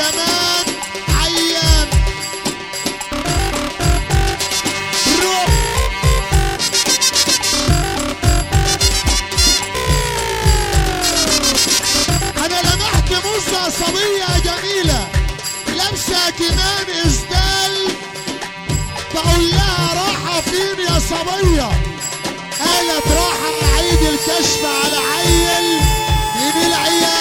كمان عيان روح. أنا لمحت مزة صبية جميلة. لابسة كمان إسدال. بقول لها راحة فين يا صبية. قالت راحة اعيد الكشف على عيل. من العيال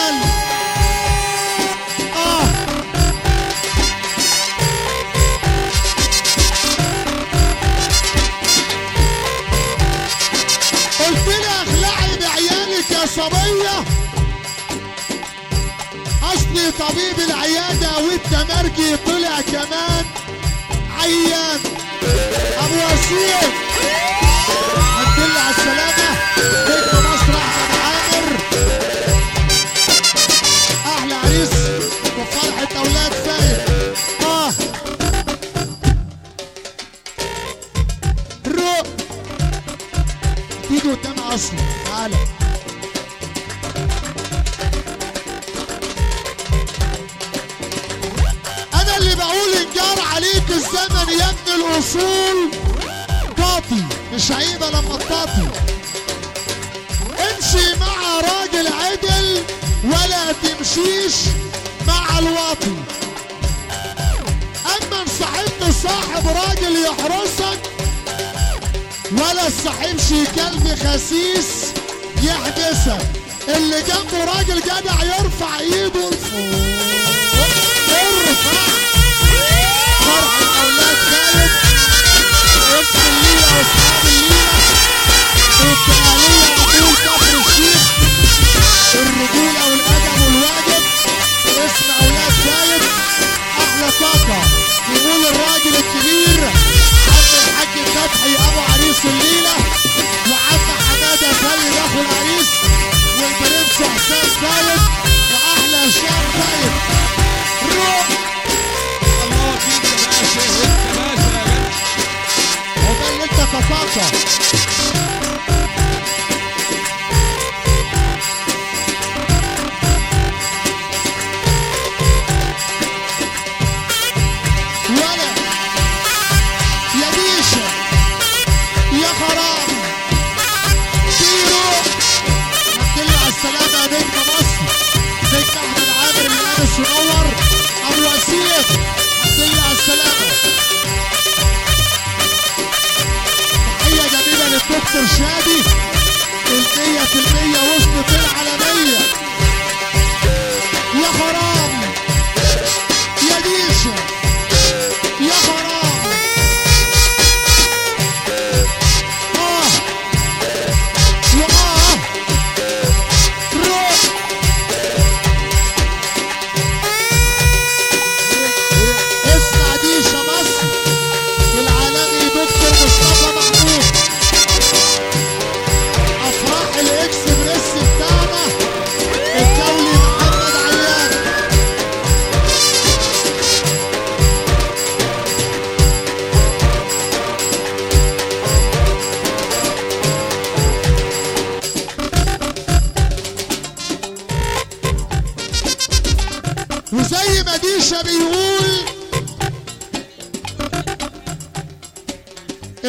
طبيب العيادة والتمرجي طلع كمان. عيان. أبو وسيم الحمد لله على السلامة. نجم احمد عامر. أحلى عريس وفرحة أولاد فايد آه. رو. تيجي قدام أصلا تعالى. عليك الزمن يا ابن الأصول. قاطي مش عيبة لما تقاطي امشي مع راجل عدل ولا تمشيش مع الواطي. أما صاحبت صاحب راجل يحرسك ولا تصاحبش كلب خسيس يحبسك. اللي جنبه راجل جدع يرفع ايده. ارفع فرحة أولاد خالد اسم الليلة واصحاب الليلة التقالية بطول كفر الشيخ الرجولة والادب والواجب اسم أولاد خالد أحلى طاقة يقول الراجل الكبير عم الحاج فتحي ابو عريس الليلة وعم حمادة سيد اخو العريس والبرنس حسام خالد تحية جميلة للدكتور شادي. المية في المية وصلت العالمية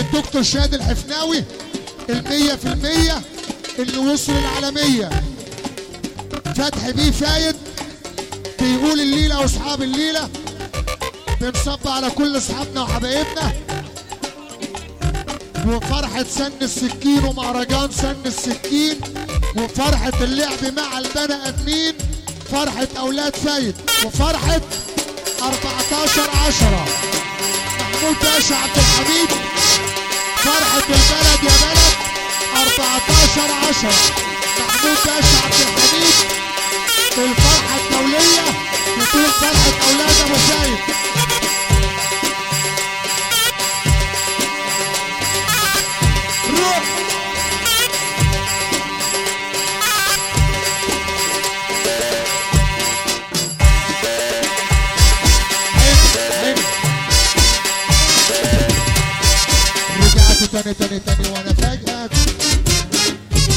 الدكتور شادي الحفناوي المية في المية اللي وصل العالمية. فتحي بيه فايد بيقول الليلة وأصحاب الليلة. بنصب على كل أصحابنا وحبايبنا. وفرحة سن السكين ومهرجان سن السكين. وفرحة اللعب مع البني آدمين. فرحة أولاد فايد. وفرحة 14 10 محمود باشا عبد الحميد. 14 10 محمود باشا عبد الحميد الفرحة الدولية بطول فرحة أولاد أبو سيد. روح. رجعت تاني تاني تاني